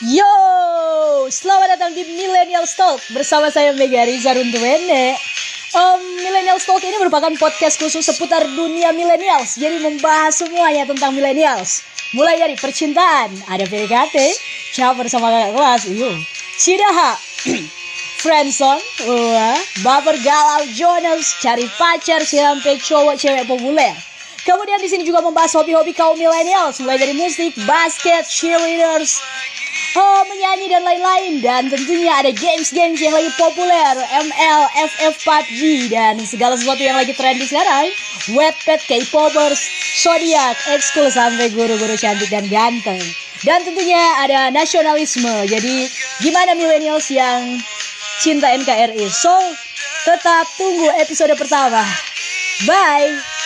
Yo, selamat datang di Millennial Talk bersama saya Mega Riza Runtuwene. Um, Millennial Talk ini merupakan podcast khusus seputar dunia millennials. Jadi membahas semuanya tentang millennials. Mulai dari percintaan, ada PDKT, caper sama kakak kelas, yuk. Cidaha, friendzone, wah, baper galau Jonas, cari pacar sampai cowok cewek populer. Kemudian di sini juga membahas hobi-hobi kaum millennials, mulai dari musik, basket, cheerleaders, oh, menyanyi dan lain-lain. Dan tentunya ada games-games yang lagi populer. ML, FF, PUBG dan segala sesuatu yang lagi trendy sekarang. Wetpad, K-popers, Zodiac, ekskul sampai guru-guru cantik dan ganteng. Dan tentunya ada nasionalisme. Jadi gimana millennials yang cinta NKRI so tetap tunggu episode pertama. Bye